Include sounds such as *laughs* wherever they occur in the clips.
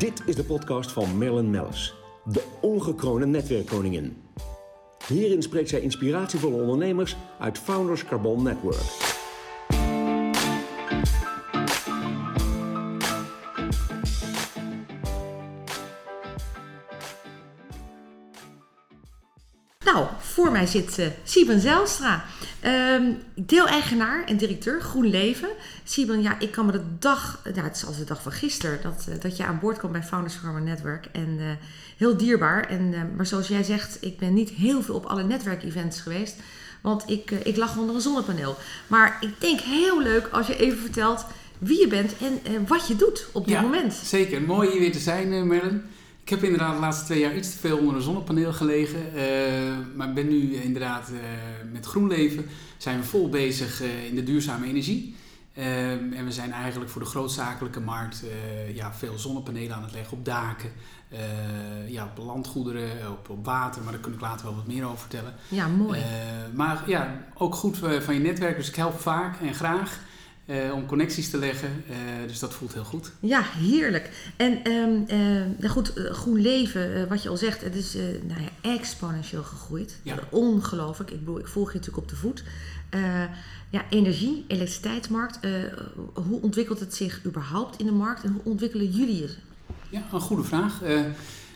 Dit is de podcast van Marilyn Mellis, de ongekroonde netwerkkoningin. Hierin spreekt zij inspiratievolle ondernemers uit Founders Carbon Network. Nou, voor mij zit uh, Sieben Zijlstra, um, deel-eigenaar en directeur Groen Leven. Sieben, ja, ik kan me de dag, ja, het is als de dag van gisteren, dat, uh, dat je aan boord kwam bij Founders Farmer Network. En uh, heel dierbaar. En, maar zoals jij zegt, ik ben niet heel veel op alle netwerkevents geweest, want ik, ik lag onder een zonnepaneel. Maar ik denk heel leuk als je even vertelt wie je bent en wat je doet op dit ja, moment. Zeker, mooi hier weer te zijn, Merlin. Ik heb inderdaad de laatste twee jaar iets te veel onder een zonnepaneel gelegen. Uh, maar ben nu inderdaad uh, met GroenLeven zijn we vol bezig uh, in de duurzame energie. en we zijn eigenlijk voor de grootzakelijke markt ja, veel zonnepanelen aan het leggen op daken. ja, op landgoederen, op, op, water, maar daar kan ik later wel wat meer over vertellen. Ja, mooi. maar ja, ook goed van je netwerk, dus ik help vaak en graag. Uh, om connecties te leggen. Uh, dus dat voelt heel goed. Ja, heerlijk. En um, uh, goed, Groen Leven, wat je al zegt, het is nou ja, exponentieel gegroeid. Ja. Ongelooflijk. Ik bedoel, ik volg je natuurlijk op de voet. ja, energie, elektriciteitsmarkt. hoe ontwikkelt het zich überhaupt in de markt en hoe ontwikkelen jullie het? Ja, een goede vraag.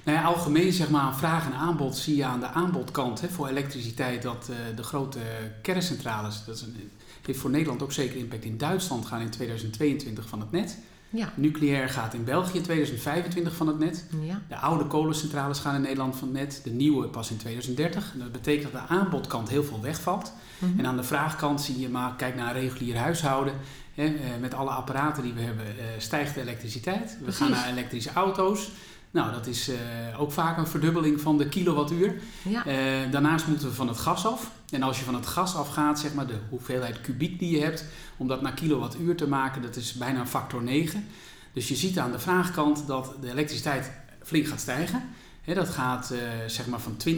Nou ja, algemeen zeg maar vraag en aanbod zie je aan de aanbodkant hè, voor elektriciteit dat de grote kerncentrales, dat is een, heeft voor Nederland ook zeker impact. In Duitsland gaan in 2022 van het net. Ja. Nucleair gaat in België 2025 van het net. Ja. De oude kolencentrales gaan in Nederland van het net. De nieuwe pas in 2030. En dat betekent dat de aanbodkant heel veel wegvalt. Mhm. En aan de vraagkant zie je maar, kijk naar een regulier huishouden. Hè, eh, met alle apparaten die we hebben, eh, stijgt de elektriciteit. We Precies. gaan naar elektrische auto's. Nou, dat is uh, ook vaak een verdubbeling van de kilowattuur. Ja. Uh, daarnaast moeten we van het gas af. En als je van het gas afgaat, zeg maar de hoeveelheid kubiek die je hebt, om dat naar kilowattuur te maken, dat is bijna een factor 9. Dus je ziet aan de vraagkant dat de elektriciteit flink gaat stijgen. He, dat gaat uh, zeg maar van 20%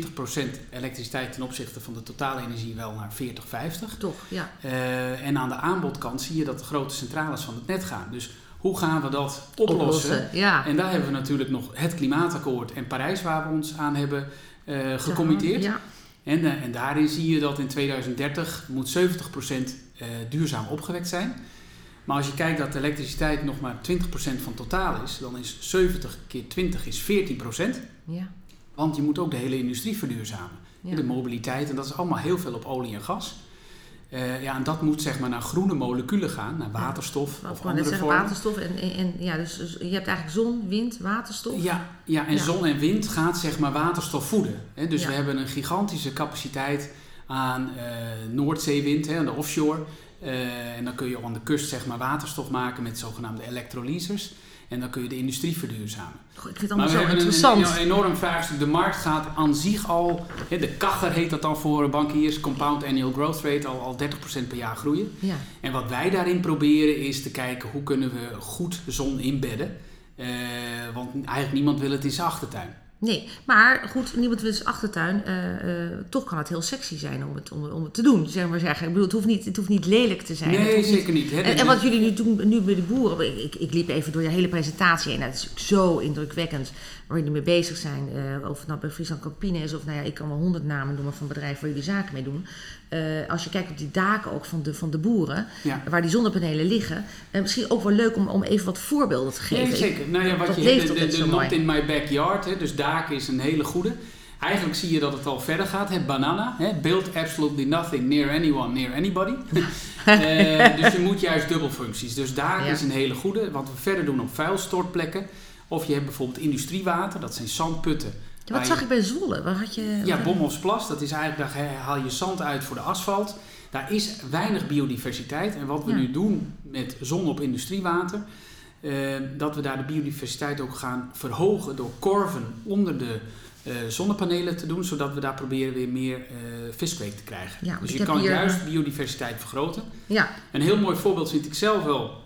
elektriciteit ten opzichte van de totale energie wel naar 40, 50. Toch, ja. en aan de aanbodkant zie je dat de grote centrales van het net gaan. Dus hoe gaan we dat oplossen? Oplossen, ja. En daar hebben we natuurlijk nog het klimaatakkoord en Parijs waar we ons aan hebben uh, gecommitteerd. Ja. En, uh, en daarin zie je dat in 2030 moet 70% uh, duurzaam opgewekt zijn. Maar als je kijkt dat de elektriciteit nog maar 20% van totaal is, dan is 70 keer 20 is 14%. Ja. Want je moet ook de hele industrie verduurzamen. Ja. De mobiliteit, en dat is allemaal heel veel op olie en gas. Uh, ja, en dat moet zeg maar naar groene moleculen gaan, naar waterstof ja, of andere zeggen, vormen. waterstof en, en, en ja, dus, dus, je hebt eigenlijk zon, wind, waterstof. Ja, ja en Ja. zon en wind gaat zeg maar waterstof voeden. Hè? Dus Ja. we hebben een gigantische capaciteit aan eh, Noordzeewind, hè, aan de offshore. Eh, en dan kun je aan de kust zeg maar waterstof maken met zogenaamde elektrolysers. En dan kun je de industrie verduurzamen. Goh, ik vind het allemaal zo interessant. een, een enorm vraagstuk. De markt gaat aan zich al, hè, de kacher heet dat dan voor bankiers, compound annual growth rate, al, al 30% per jaar groeien. ja. En wat wij daarin proberen is te kijken hoe kunnen we goed zon inbedden. Eh, want eigenlijk niemand wil het in zijn achtertuin. Nee, maar goed, niemand wil zijn achtertuin. eh, eh, toch kan het heel sexy zijn om het, om, om het te doen, zeg maar zeggen. Ik bedoel, het hoeft niet, het hoeft niet lelijk te zijn. Nee, niet- zeker niet. En, en wat jullie nu doen nu met de boeren, ik, ik liep even door je hele presentatie heen. Nou, dat is ook zo indrukwekkend waar jullie mee bezig zijn. eh, of het nou bij Friesland Campine is, of nou ja, ik kan wel honderd namen noemen van bedrijven waar jullie zaken mee doen. Als je kijkt op die daken ook van de, van de boeren, Ja. waar die zonnepanelen liggen. misschien ook wel leuk om, om even wat voorbeelden te geven. Nee, zeker. Nou ja, wat dat je leeft de, de, de not in my backyard, hè, dus is een hele goede. Eigenlijk zie je dat het al verder gaat. Hè, banana, hè, build absolutely nothing near anyone, near anybody. *laughs* Eh, dus je moet juist dubbelfuncties. Dus Ja. is een hele goede. Wat we verder doen op vuilstortplekken. Of je hebt bijvoorbeeld industriewater, dat zijn zandputten. Ja, wat zag je- ik bij Zwolle? Waar had je, Ja, Bomhofsplas, dat is eigenlijk, daar haal je zand uit voor de asfalt. Daar is weinig biodiversiteit. En wat we Ja. nu doen met zon op industriewater, eh, dat we daar de biodiversiteit ook gaan verhogen door korven onder de eh, zonnepanelen te doen, zodat we daar proberen weer meer eh viskweek te krijgen. Ja, dus je kan hier- juist biodiversiteit vergroten. Ja, Een heel mooi voorbeeld vind ik zelf wel.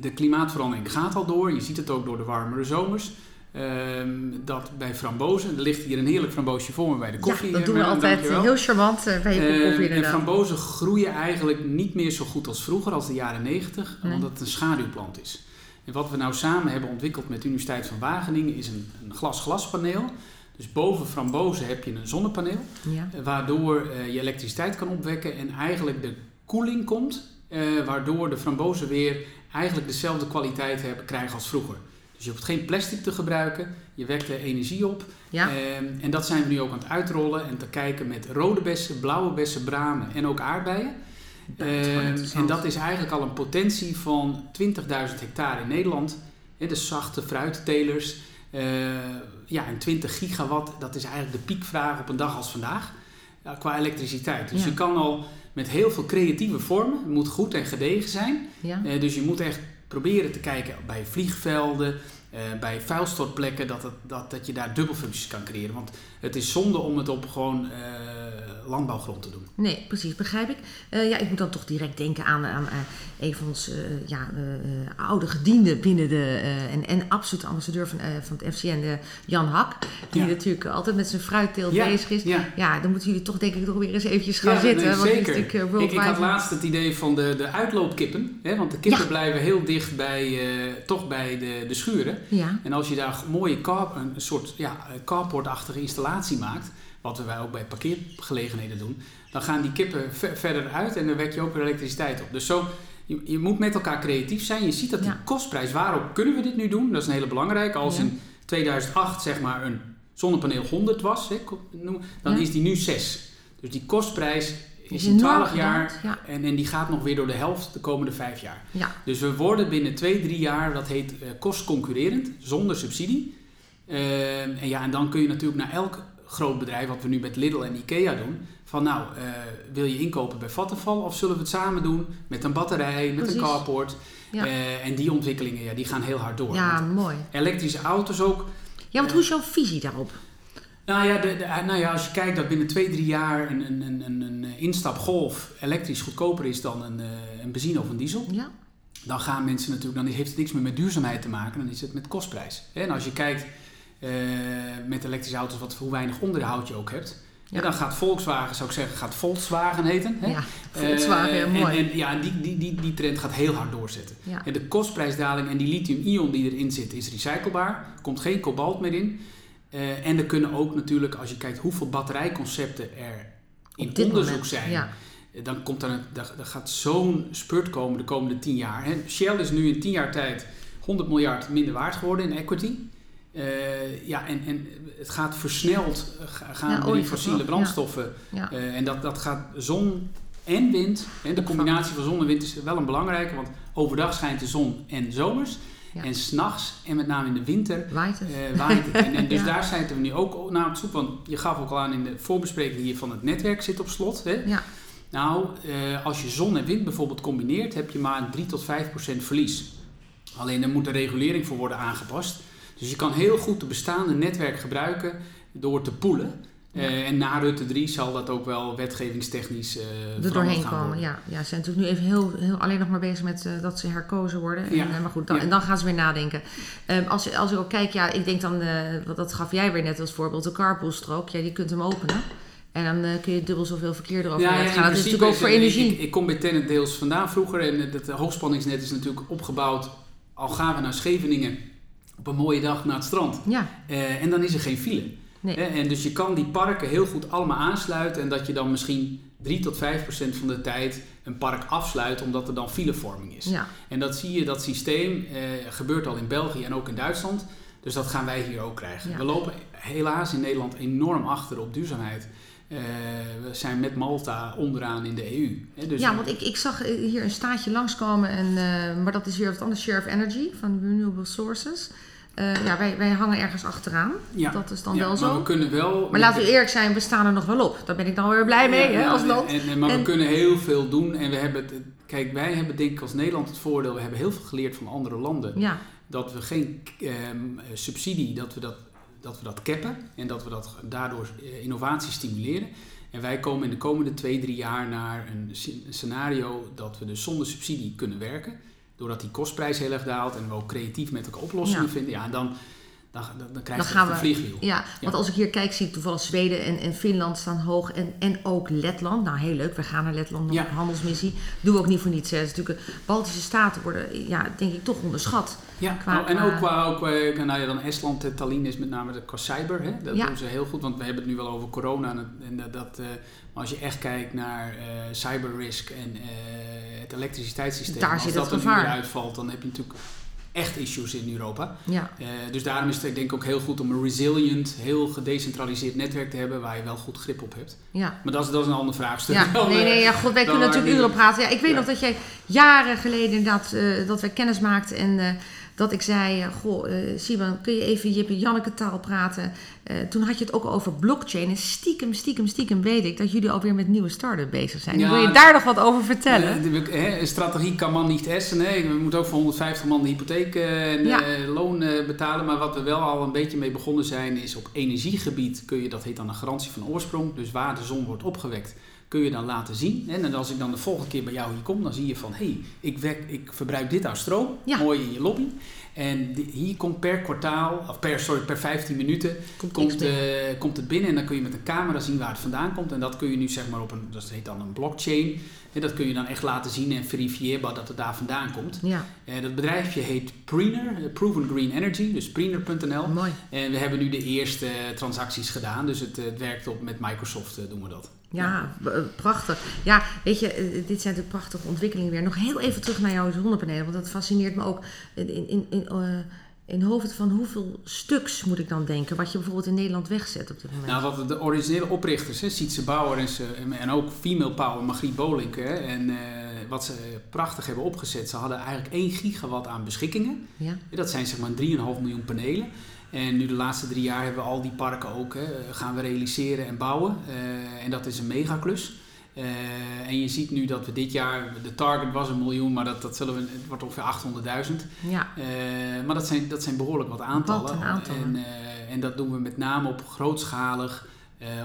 De klimaatverandering gaat al door. Je ziet het ook door de warmere zomers. Ehm, dat bij frambozen, er ligt hier een heerlijk framboosje voor me bij de koffie. ja dat eh, doen we Merlin, altijd dankjewel. heel charmant bij je Eh, koffie en frambozen groeien eigenlijk niet meer zo goed als vroeger, als de jaren 90, Nee. omdat het een schaduwplant is. En wat we nou samen hebben ontwikkeld met de Universiteit van Wageningen is een, een glas-glaspaneel. Dus boven frambozen heb je een zonnepaneel, Ja. eh, waardoor eh, je elektriciteit kan opwekken en eigenlijk de koeling komt, eh, waardoor de frambozen weer eigenlijk dezelfde kwaliteit hebben, krijgen als vroeger. Dus je hoeft geen plastic te gebruiken, je wekt er energie op. Ja. Ehm, en dat zijn we nu ook aan het uitrollen en te kijken met rode bessen, blauwe bessen, bramen en ook aardbeien. Ehm, en dat is eigenlijk al een potentie van 20.000 hectare in Nederland. Hè, de zachte fruittelers. Eh, ja, en 20 gigawatt, dat is eigenlijk de piekvraag op een dag als vandaag. qua elektriciteit. Dus Ja. je kan al met heel veel creatieve vormen, het moet goed en gedegen zijn. Ja. Eh, dus je moet echt proberen te kijken bij vliegvelden, eh, bij vuilstortplekken, dat, het, dat, dat je daar dubbelfuncties kan creëren. Want het is zonde om het op gewoon eh, landbouwgrond te doen. Nee, precies, begrijp ik. Eh, ja, ik moet dan toch direct denken aan, aan eh, een van onze ja, oude gedienden binnen de... en, en absoluut ambassadeur van, van het FCN, Jan Hak. Die Ja. natuurlijk altijd met zijn fruitteelt Ja, bezig is. ja. Ja, dan moeten jullie toch denk ik nog weer eens eventjes gaan zitten. nee, want die is zeker. Ik, ik had laatst het idee van de, de uitloopkippen. Hè, want de kippen blijven heel dicht bij, toch bij de, de schuren. Ja, En als je daar mooie car, een soort ja, carportachtige installatie maakt, wat wij ook bij parkeergelegenheden doen, dan gaan die kippen ver- verder uit en dan wek je ook weer elektriciteit op. Dus zo, je, je moet met elkaar creatief zijn. Je ziet dat die Ja. kostprijs, waarop kunnen we dit nu doen? Dat is een hele belangrijke. Als Ja. in 2008 zeg maar een zonnepaneel 100 was, hè, dan Ja. is die nu 6. Dus die kostprijs is in enorm 12 jaar Ja, en, en die gaat nog weer door de helft de komende 5 jaar. ja. Dus we worden binnen twee, drie jaar, dat heet eh, kostconcurrerend, zonder subsidie. Eh, en, ja, en dan kun je natuurlijk naar elk groot bedrijf, wat we nu met Lidl en Ikea doen, van nou, eh, wil je inkopen bij Vattenfall of zullen we het samen doen met een batterij, met Precies. een carport? Ja. Eh, en die ontwikkelingen, ja, die gaan heel hard door. ja mooi. elektrische auto's ook. Ja, want hoe is jouw visie daarop? Nou ja, de, de- nou ja, als je kijkt dat binnen twee, drie jaar een, een, een, een, instapgolf elektrisch goedkoper is dan een, eh, een benzine of een diesel. Ja, dan gaan mensen natuurlijk, dan heeft het niks meer met duurzaamheid te maken, dan is het met kostprijs. En als je kijkt eh, met elektrische auto's, wat, hoe weinig onderhoud je ook hebt, Ja. ja. dan gaat Volkswagen, zou ik zeggen, gaat Volkswagen heten. Hè? ja. Volkswagen, Eh, ja, en- mooi. En, ja, die, die, die, die trend gaat heel hard doorzetten. ja. En de kostprijsdaling en die lithium-ion die erin zit, is recyclebaar. Er komt geen kobalt meer in. Eh, en er kunnen ook natuurlijk, als je kijkt hoeveel batterijconcepten er in onderzoek moment, zijn, Ja, dan komt er, daar gaat zo'n spurt komen de komende 10 jaar. Hè. Shell is nu in 10 jaar tijd 100 miljard minder waard geworden in equity. Eh, ja, en, en het gaat versneld eh, ga- gaan Ja, die fossiele brandstoffen. ja. Eh, en dat, dat gaat zon en wind. En de combinatie van zon en wind is wel een belangrijke, want overdag schijnt de zon en zomers. En s'nachts, en met name in de winter, Waait het? waait het. En, en *laughs* dus daar zijn we nu ook naar op zoek. Want je gaf ook al aan in de voorbespreking hier van het netwerk zit op slot. Hè? Ja. Nou, als je zon en wind bijvoorbeeld combineert, heb je maar een 3 tot 5 procent verlies. Alleen er moet een regulering voor worden aangepast. Dus je kan heel goed de bestaande netwerk gebruiken door te poelen. Eh, en na Rutte 3 zal dat ook wel wetgevingstechnisch eh er doorheen gaan komen. worden. Ja, ja, ze zijn natuurlijk nu even heel, heel alleen nog maar bezig met eh, dat ze herkozen worden. En, Ja. maar goed, dan, Ja. en dan gaan ze weer nadenken. Ehm, als, je- als ik ook kijk, ja, ik denk dan, wat dat gaf jij weer net als voorbeeld, de carpoolstrook. Ja, die kunt hem openen. En dan kun je dubbel zoveel verkeer erover laten in gaan. Dat is natuurlijk ook voor energie. Ik, ik kom bij Tennet deels vandaan vroeger en het, het hoogspanningsnet is natuurlijk opgebouwd. Al gaan we naar Scheveningen op een mooie dag naar het strand. ja, Eh, en dan is er geen file. nee. Hè, En dus je kan die parken heel goed allemaal aansluiten en dat je dan misschien 3 tot 5 procent van de tijd een park afsluit omdat er dan filevorming is. Ja, En dat zie je, dat systeem eh, gebeurt al in België en ook in Duitsland. Dus dat gaan wij hier ook krijgen. Ja. We lopen helaas in Nederland enorm achter op duurzaamheid. Eh, we zijn met Malta onderaan in de EU. Hè, dus ja, want ik, ik zag eh, hier een staatje langskomen, en, eh, maar dat is weer wat anders. Share of Energy van Renewable Sources. Ja, wij, wij hangen ergens achteraan. Ja. Dat is dan Ja, wel maar zo. we kunnen wel... Maar laten we eerlijk zijn, we staan er nog wel op. Daar ben ik dan weer blij mee, Ja, hè, als land. En, en, maar En- we kunnen heel veel doen. En we hebben het, kijk, wij hebben denk ik als Nederland het voordeel, we hebben heel veel geleerd van andere landen. Ja, Dat we geen ehm, subsidie, dat we dat, dat we dat cappen. En dat we dat daardoor eh, innovatie stimuleren. En wij komen in de komende twee, drie jaar naar een sce- scenario dat we dus zonder subsidie kunnen werken. Doordat die kostprijs heel erg daalt en we ook creatief met elkaar oplossingen Ja. vinden. Ja, en dan, dan, dan, krijg Dan je gaan we- een vliegwiel. Ja, want als ik hier kijk, zie ik toevallig Zweden en, en Finland staan hoog. En, en ook Letland. Nou, heel leuk. We gaan naar Letland nog Ja. op handelsmissie. Doen we ook niet voor niets. Hè. Is natuurlijk, een- Baltische staten worden, ja, denk ik, toch onderschat. Ja, Qua- nou, en ook qua, ook, eh, nou ja, dan Estland, eh, Tallinn is met name de, qua cyber. Hè? Dat Ja. doen ze heel goed, want we hebben het nu wel over corona. En, en dat, dat, eh, maar als je echt kijkt naar eh cyber risk en het elektriciteitssysteem. Daar als zit dat het er nu uitvalt, dan heb je natuurlijk echt issues in Europa. Ja, Eh, dus daarom is het denk ik ook heel goed om een resilient, heel gedecentraliseerd netwerk te hebben waar je wel goed grip op hebt. ja. Maar dat is, dat is een ander vraagstuk. Ja, *laughs* Dan, nee, eh, nee, ja, god, wij kunnen natuurlijk uren praten. Ja, ik weet Ja. nog dat jij jaren geleden inderdaad, eh, dat wij kennis maakten en eh, dat ik zei, eh, goh, eh Simon, kun je even en Janneke taal praten? Eh, toen had je het ook over blockchain en stiekem, stiekem, stiekem weet ik dat jullie alweer met nieuwe start-up bezig zijn. Ja, Wil je daar nog wat over vertellen? De- hè, strategie kan man niet essen. Nee. We moeten ook voor 150 man de hypotheek en Ja. loon betalen. Maar wat we wel al een beetje mee begonnen zijn, is op energiegebied kun je, dat heet dan een garantie van oorsprong. Dus waar de zon wordt opgewekt, kun je dan laten zien. En als ik dan de volgende keer bij jou hier kom, dan zie je van hé, hey, ik, ik verbruik dit aan stroom. Ja. Mooi in je lobby. En hier komt per kwartaal, of per, sorry, per 15 minuten, Komt eh, komt het binnen en dan kun je met een camera zien waar het vandaan komt. En dat kun je nu zeg maar op een, dat heet dan een blockchain. En dat kun je dan echt laten zien en verifieerbaar dat het daar vandaan komt. Ja, Eh, dat bedrijfje heet Preener, eh, Proven Green Energy, dus preener.nl. mooi. En we hebben nu de eerste transacties gedaan, dus het, het werkt op met Microsoft doen we dat. Ja, eh, prachtig. Ja, weet je, eh, dit zijn natuurlijk prachtige ontwikkelingen weer. Nog heel even terug naar jouw zonnepanelen, want dat fascineert me ook in, in, in, in, eh, in hoofd van hoeveel stuks moet ik dan denken, wat je bijvoorbeeld in Nederland wegzet op dit moment. Nou, wat de originele oprichters, hè, Sietse Bauer en, ze, en ook female power, Margriet Bolink, hè, en eh, wat ze prachtig hebben opgezet, ze hadden eigenlijk 1 gigawatt aan beschikkingen. ja, Dat zijn zeg maar 3,5 miljoen panelen. En nu de laatste drie jaar hebben we al die parken ook hè, gaan we realiseren en bouwen. Eh, en dat is een megaklus. Eh en je ziet nu dat we dit jaar, de target was een miljoen, maar dat, dat zullen we, het wordt ongeveer 800.000. ja, Eh, maar dat zijn, dat zijn behoorlijk wat aantallen. Wat aantallen. En, en dat doen we met name op grootschalig,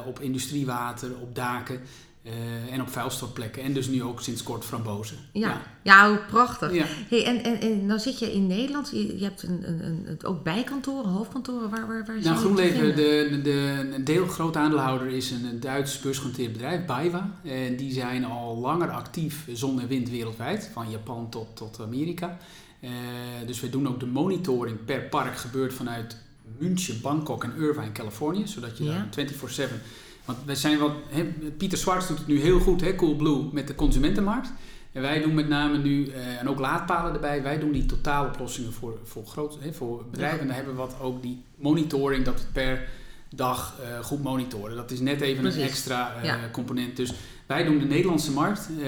op industriewater, op daken eh, en op vuilstortplekken. En dus nu ook sinds kort frambozen. ja. Ja, hoe prachtig. Ja. Hey, en, en, en nou zit je in Nederland, je, je hebt een, een, een, ook bijkantoren, hoofdkantoren, waar, waar, waar Nou, GroenLeven, de, de, een deel groot aandeelhouder is een, Duits beursgenoteerd bedrijf, BayWa. En die zijn al langer actief zon en wind wereldwijd, van Japan tot, tot Amerika. Eh, dus we doen ook de monitoring per park gebeurt vanuit München, Bangkok en Irvine, Californië. Zodat je Ja. daar 24-7... Want wij zijn wat... Pieter Swarts doet het nu heel goed, hè, Coolblue, met de consumentenmarkt. En wij doen met name nu, eh, en ook laadpalen erbij, wij doen die totaaloplossingen voor, voor, groot, hè, voor bedrijven. En daar hebben we wat ook die monitoring, dat we per dag eh, goed monitoren. Dat is net even Precies. een extra eh, Ja. component. Dus wij doen de Nederlandse markt, eh,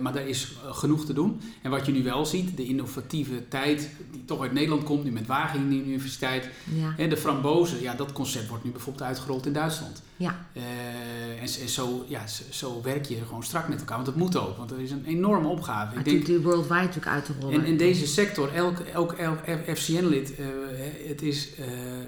maar daar is genoeg te doen. En wat je nu wel ziet, de innovatieve tijd die toch uit Nederland komt, nu met Wageningen Universiteit. Ja, En de frambozen, ja, dat concept wordt nu bijvoorbeeld uitgerold in Duitsland. ja, Eh, en, en zo, ja, zo, zo werk je gewoon strak met elkaar, want dat moet ook, want er is een enorme opgave. Ik denk, die worldwide natuurlijk uit te rollen. en in deze sector, elk, elk, elk FCN-lid, eh, het, is,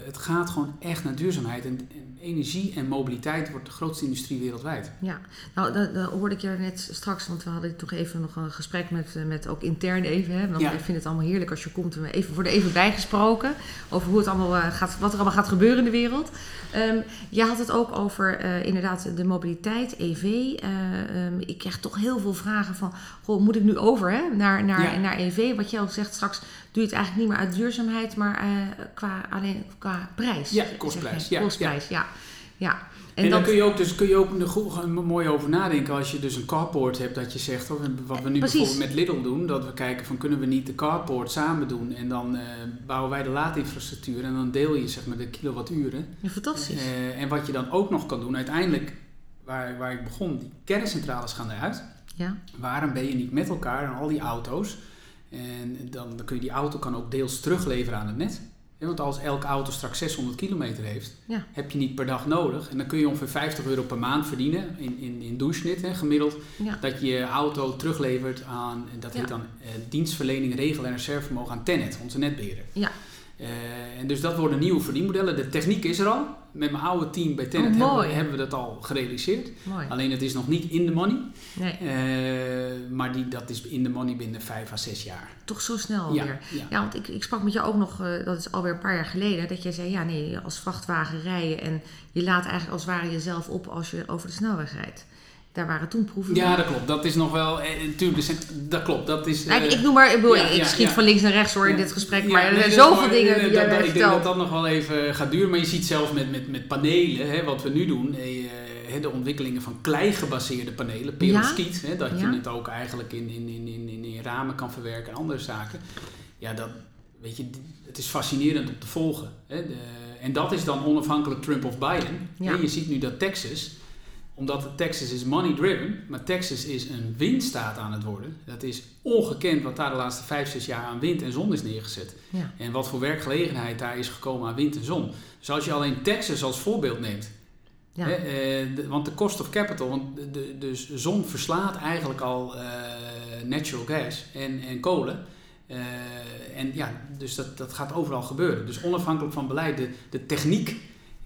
het gaat gewoon echt naar duurzaamheid. En, en energie en mobiliteit wordt de grootste industrie wereldwijd. Ja, nou, dat, dat hoorde ik je net straks, want we hadden toch even nog een gesprek met, eh, met ook intern even. Hè, want Ja. ik vind het allemaal heerlijk als je komt en we even, worden even bijgesproken over hoe het allemaal eh, gaat, wat er allemaal gaat gebeuren in de wereld. Ehm je had het ook over eh, inderdaad de mobiliteit, EV. Eh, ehm, ik krijg toch heel veel vragen van, goh, moet ik nu over hè, naar, naar, Ja. naar EV? Wat jij al zegt straks, doe je het eigenlijk niet meer uit duurzaamheid, maar qua, alleen qua prijs. Ja, kostprijs, ja, Kostprijs, ja. ja. En, dan dat- kun je ook, dus kun je ook mooi over nadenken als je dus een carport hebt dat je zegt, oh, wat we nu Precies. bijvoorbeeld met Lidl doen, dat we kijken van kunnen we niet de carport samen doen en dan eh, bouwen wij de laadinfrastructuur en dan deel je zeg maar de kilowatturen. ja, fantastisch. Eh, en wat je dan ook nog kan doen, uiteindelijk, waar, waar ik begon, die kerncentrales gaan eruit. Ja. Waarom ben je niet met elkaar en al die auto's? En dan, dan kun je die auto kan ook deels terugleveren aan het net. Ja, want als elke auto straks 600 kilometer heeft, Ja. heb je niet per dag nodig. En dan kun je ongeveer 50 euro per maand verdienen in, in, in hè, gemiddeld. Ja. Dat je je auto teruglevert aan, dat heet dan eh, dienstverlening, regel en reservevermogen aan Tenet, onze netbeheerder. Ja. Eh, en dus dat worden nieuwe verdienmodellen. De techniek is er al. Met mijn oude team bij Tenet Oh, hebben, we, hebben we dat al gerealiseerd. Mooi. Alleen het is nog niet in de money. Nee, Eh, maar die, dat is in de money binnen vijf à zes jaar. toch zo snel Ja, alweer. ja. Ja, want ik, ik sprak met jou ook nog, eh, dat is alweer een paar jaar geleden, dat jij zei, ja nee, als vrachtwagen rijden en je laat eigenlijk als het ware jezelf op als je over de snelweg rijdt. Daar waren toen proeven Ja, dat klopt. Dat is nog wel. Eh, natuurlijk, zijn- dat klopt. Dat is. Nou, ik, eh, ik noem maar, ik, bedoel, ja, ik schiet ja. van links naar rechts hoor in dit gesprek, maar er nee, zijn zoveel maar- dingen die dat- Ik denk dat dat nog wel even gaat duren. Maar je ziet zelfs met, met, met panelen, hè, wat we nu doen, eh, hè, de ontwikkelingen van klei-gebaseerde panelen, perovskiet, hè, dat je het ook eigenlijk in, in, in, in, in, in ramen kan verwerken en andere zaken. Ja, dat, weet je, het is fascinerend om te volgen. Hè. De, en dat is dan onafhankelijk Trump of Biden. Je ziet nu dat Texas, omdat Texas is money driven, maar Texas is een windstaat aan het worden. Dat is ongekend wat daar de laatste vijf, zes jaar aan wind en zon is neergezet. Ja. En wat voor werkgelegenheid daar is gekomen aan wind en zon. Dus als je alleen Texas als voorbeeld neemt. Ja. Hè, eh, de- want de cost of capital, want de, de, dus de zon verslaat eigenlijk al eh, natural gas en, en kolen. Eh, en ja, dus dat, dat gaat overal gebeuren. Dus onafhankelijk van beleid, de, de techniek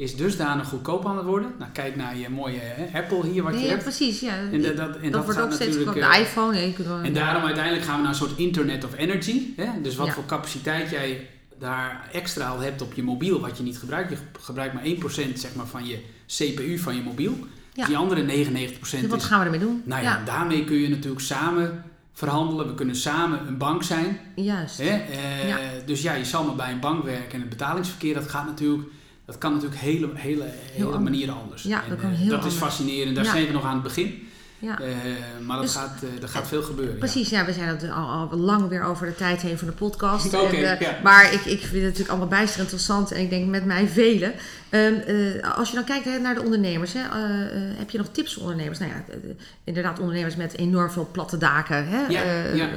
is dusdanig goedkoop aan het worden. Nou, kijk naar je mooie hè, Apple hier wat je ja, hebt. precies. Ja. En dat, dat, en dat, dat, wordt ook steeds natuurlijk... goedkoper. eh, De iPhone, en daarom uiteindelijk gaan we naar een soort Internet of Energy. Hè? Dus wat Ja. voor capaciteit jij daar extra al hebt op je mobiel, wat je niet gebruikt. Je gebruikt maar 1% zeg maar, van je CPU van je mobiel. Ja. Dus die andere 99% Dus wat is... gaan we ermee doen? Nou ja, daarmee kun je natuurlijk samen verhandelen. We kunnen samen een bank zijn. juist. Hè? Eh. Dus ja, je zal maar bij een bank werken. En het betalingsverkeer, dat gaat natuurlijk... Dat kan natuurlijk hele, hele, hele manieren anders. Ja, En, dat kan eh, heel dat anders. is fascinerend. Daar Ja. zijn we nog aan het begin. Ja. Eh, maar dat Dus- gaat, eh, er gaat veel gebeuren. Precies, ja, we zijn al, al lang weer over de tijd heen van de podcast. En, ja. Maar ik, ik vind het natuurlijk allemaal bijster interessant en ik denk met mij velen. Ehm, eh, als je dan kijkt hè, naar de ondernemers, hè, eh, eh, heb je nog tips voor ondernemers? Nou ja, inderdaad, ondernemers met enorm veel platte daken. Hè? Ja, ja.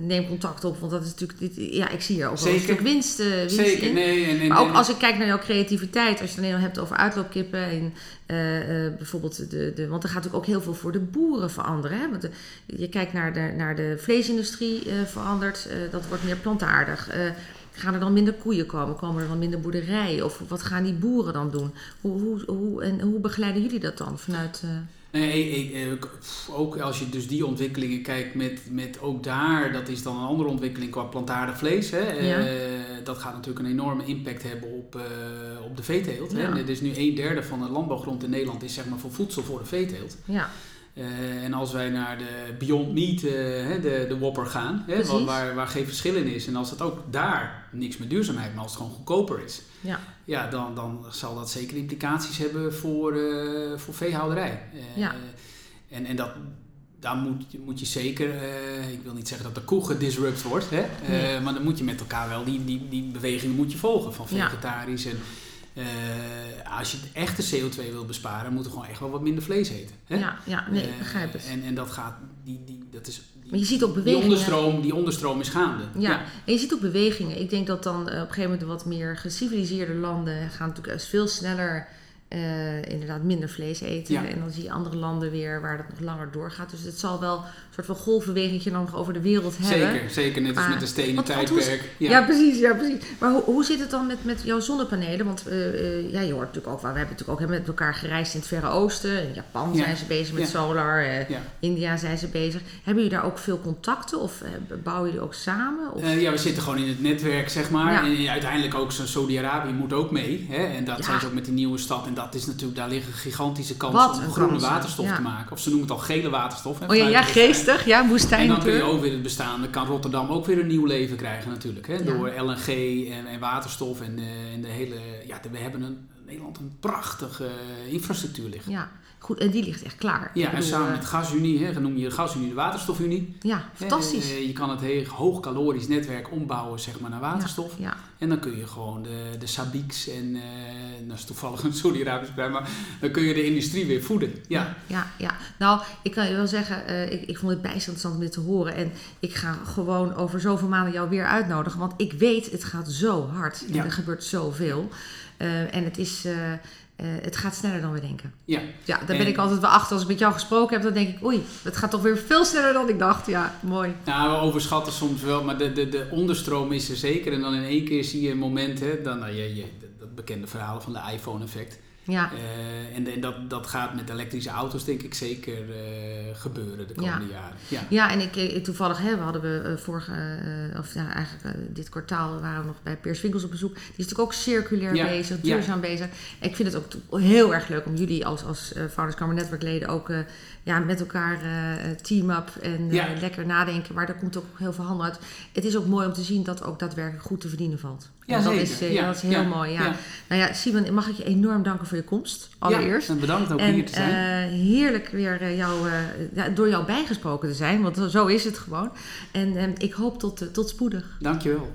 neem contact op, want dat is natuurlijk. Dit, ja, ik zie hier ook wel een Zeker. stuk winst, winst Zeker, in. nee. Maar ook als ik kijk naar jouw creativiteit, als je het dan hebt over uitloopkippen en bijvoorbeeld de, de. Want er gaat natuurlijk ook heel veel voor de boeren veranderen. Hè? Want de- je kijkt naar de, naar de vleesindustrie verandert, dat wordt meer plantaardig. Eh, gaan er dan minder koeien komen? Komen er dan minder boerderijen? Of wat gaan die boeren dan doen? Hoe, hoe, hoe, en hoe begeleiden jullie dat dan vanuit. eh, Nee, ik- pff, ook als je dus die ontwikkelingen kijkt met, met ook daar, dat is dan een andere ontwikkeling qua plantaardig vlees. Hè. Ja. Eh, dat gaat natuurlijk een enorme impact hebben op, eh, op de veeteelt. Ja. Het is nu een derde van de landbouwgrond in Nederland is zeg maar voor voedsel voor de veeteelt. ja, Eh, en als wij naar de Beyond Meat, eh, hè, de, de Whopper gaan, hè, Precies. waar, waar geen verschil in is. En als het ook daar niks met duurzaamheid, maar als het gewoon goedkoper is. ja, Ja, dan, dan zal dat zeker implicaties hebben voor, eh, voor veehouderij. Eh, Ja. En, en dat, daar moet, moet je zeker, ik wil niet zeggen dat de koe gedisrupt wordt, hè? Nee. maar dan moet je met elkaar wel die, die, die bewegingen moet je volgen van vegetarisch. En eh, als je het echte CO2 wil besparen, moet er gewoon echt wel wat minder vlees eten. Hè? ja, ja, nee, ik Eh, begrijp het. En, en dat gaat, die, die, dat is, die, Maar je ziet ook die bewegingen. onderstroom, die onderstroom is gaande. Ja, en je ziet ook bewegingen. Ik denk dat dan eh, op een gegeven moment de wat meer geciviliseerde landen gaan natuurlijk veel sneller eh, inderdaad minder vlees eten. Ja. En dan zie je andere landen weer waar dat nog langer doorgaat. Dus het zal wel een soort van golfbeweging dan nog over de wereld hebben. Zeker, zeker net als Maar- met de stenen tijdperk. Ja. precies, ja, precies. Maar hoe, hoe zit het dan met, met jouw zonnepanelen? Want eh, eh, ja, je hoort natuurlijk ook, wel, we hebben natuurlijk ook hè, met elkaar gereisd in het Verre Oosten. In Japan Ja. zijn ze bezig met solar. India zijn ze bezig. Hebben jullie daar ook veel contacten? Of bouwen jullie ook samen? Of? Ja, we zitten gewoon in het netwerk, zeg maar. En uiteindelijk ook zo'n Saudi-Arabië moet ook mee. Hè? En dat zijn ze ook met die nieuwe stad. En dat is natuurlijk, daar liggen gigantische kansen Wat om groene kansen, waterstof ja. te maken. Of ze noemen het al gele waterstof. Hè, Oh ja, geestig. Ja, woestijn En dan kun je ook weer het bestaande, kan Rotterdam ook weer een nieuw leven krijgen natuurlijk. Hè? Ja. Door LNG en, en waterstof en, eh, en de hele... Ja, we hebben een, Nederland een prachtige eh, infrastructuur liggen. Ja, goed. En die ligt echt klaar. Ja, en samen eh, met GasUnie, hè, noem je de GasUnie de Waterstofunie. Ja, fantastisch. Eh, je kan het heel hoogcalorisch netwerk ombouwen zeg maar, naar waterstof. Ja, En dan kun je gewoon de, de Sabiks en, eh dat is toevallig een Saudi-Arabisch bedrijf, maar dan kun je de industrie weer voeden. Ja, ja, ja. Nou, ik kan je wel zeggen, eh, ik, ik vond het interessant om dit te horen. En ik ga gewoon over zoveel maanden jou weer uitnodigen. Want ik weet, het gaat zo hard. En Ja. er gebeurt zoveel. Eh, en het is, eh, eh, het gaat sneller dan we denken. Ja. Ja, daar ben En- ik altijd wel achter. Als ik met jou gesproken heb, dan denk ik, oei, het gaat toch weer veel sneller dan ik dacht. Ja, mooi. Nou, we overschatten soms wel, maar de, de, de onderstroom is er zeker. En dan in één keer zie je een moment, hè, dan, nou, je, je, dat bekende verhalen van de iPhone-effect. Ja, Eh, en en dat, dat gaat met elektrische auto's denk ik zeker eh, gebeuren de komende jaren. Ja. ja en ik, eh, toevallig hè, we hadden we vorige, of ja, eigenlijk dit kwartaal waren we nog bij Peers Winkels op bezoek. Die is natuurlijk ook circulair Ja, bezig, duurzaam bezig. En ik vind het ook heel erg leuk om jullie als, als Kamer netwerkleden ook ja, met elkaar team-up en lekker nadenken. Maar daar komt ook heel veel handel uit. Het is ook mooi om te zien dat ook daadwerkelijk goed te verdienen valt. Ja, dat, zeker. is, eh, Ja, dat is heel ja, mooi. Ja. Nou ja, Simon, mag ik je enorm danken voor je komst, allereerst. Ja, en bedankt ook En hier te zijn. eh, heerlijk weer eh, jou, door jou bijgesproken te zijn, want zo is het gewoon. En eh, ik hoop tot, tot spoedig. Dankjewel.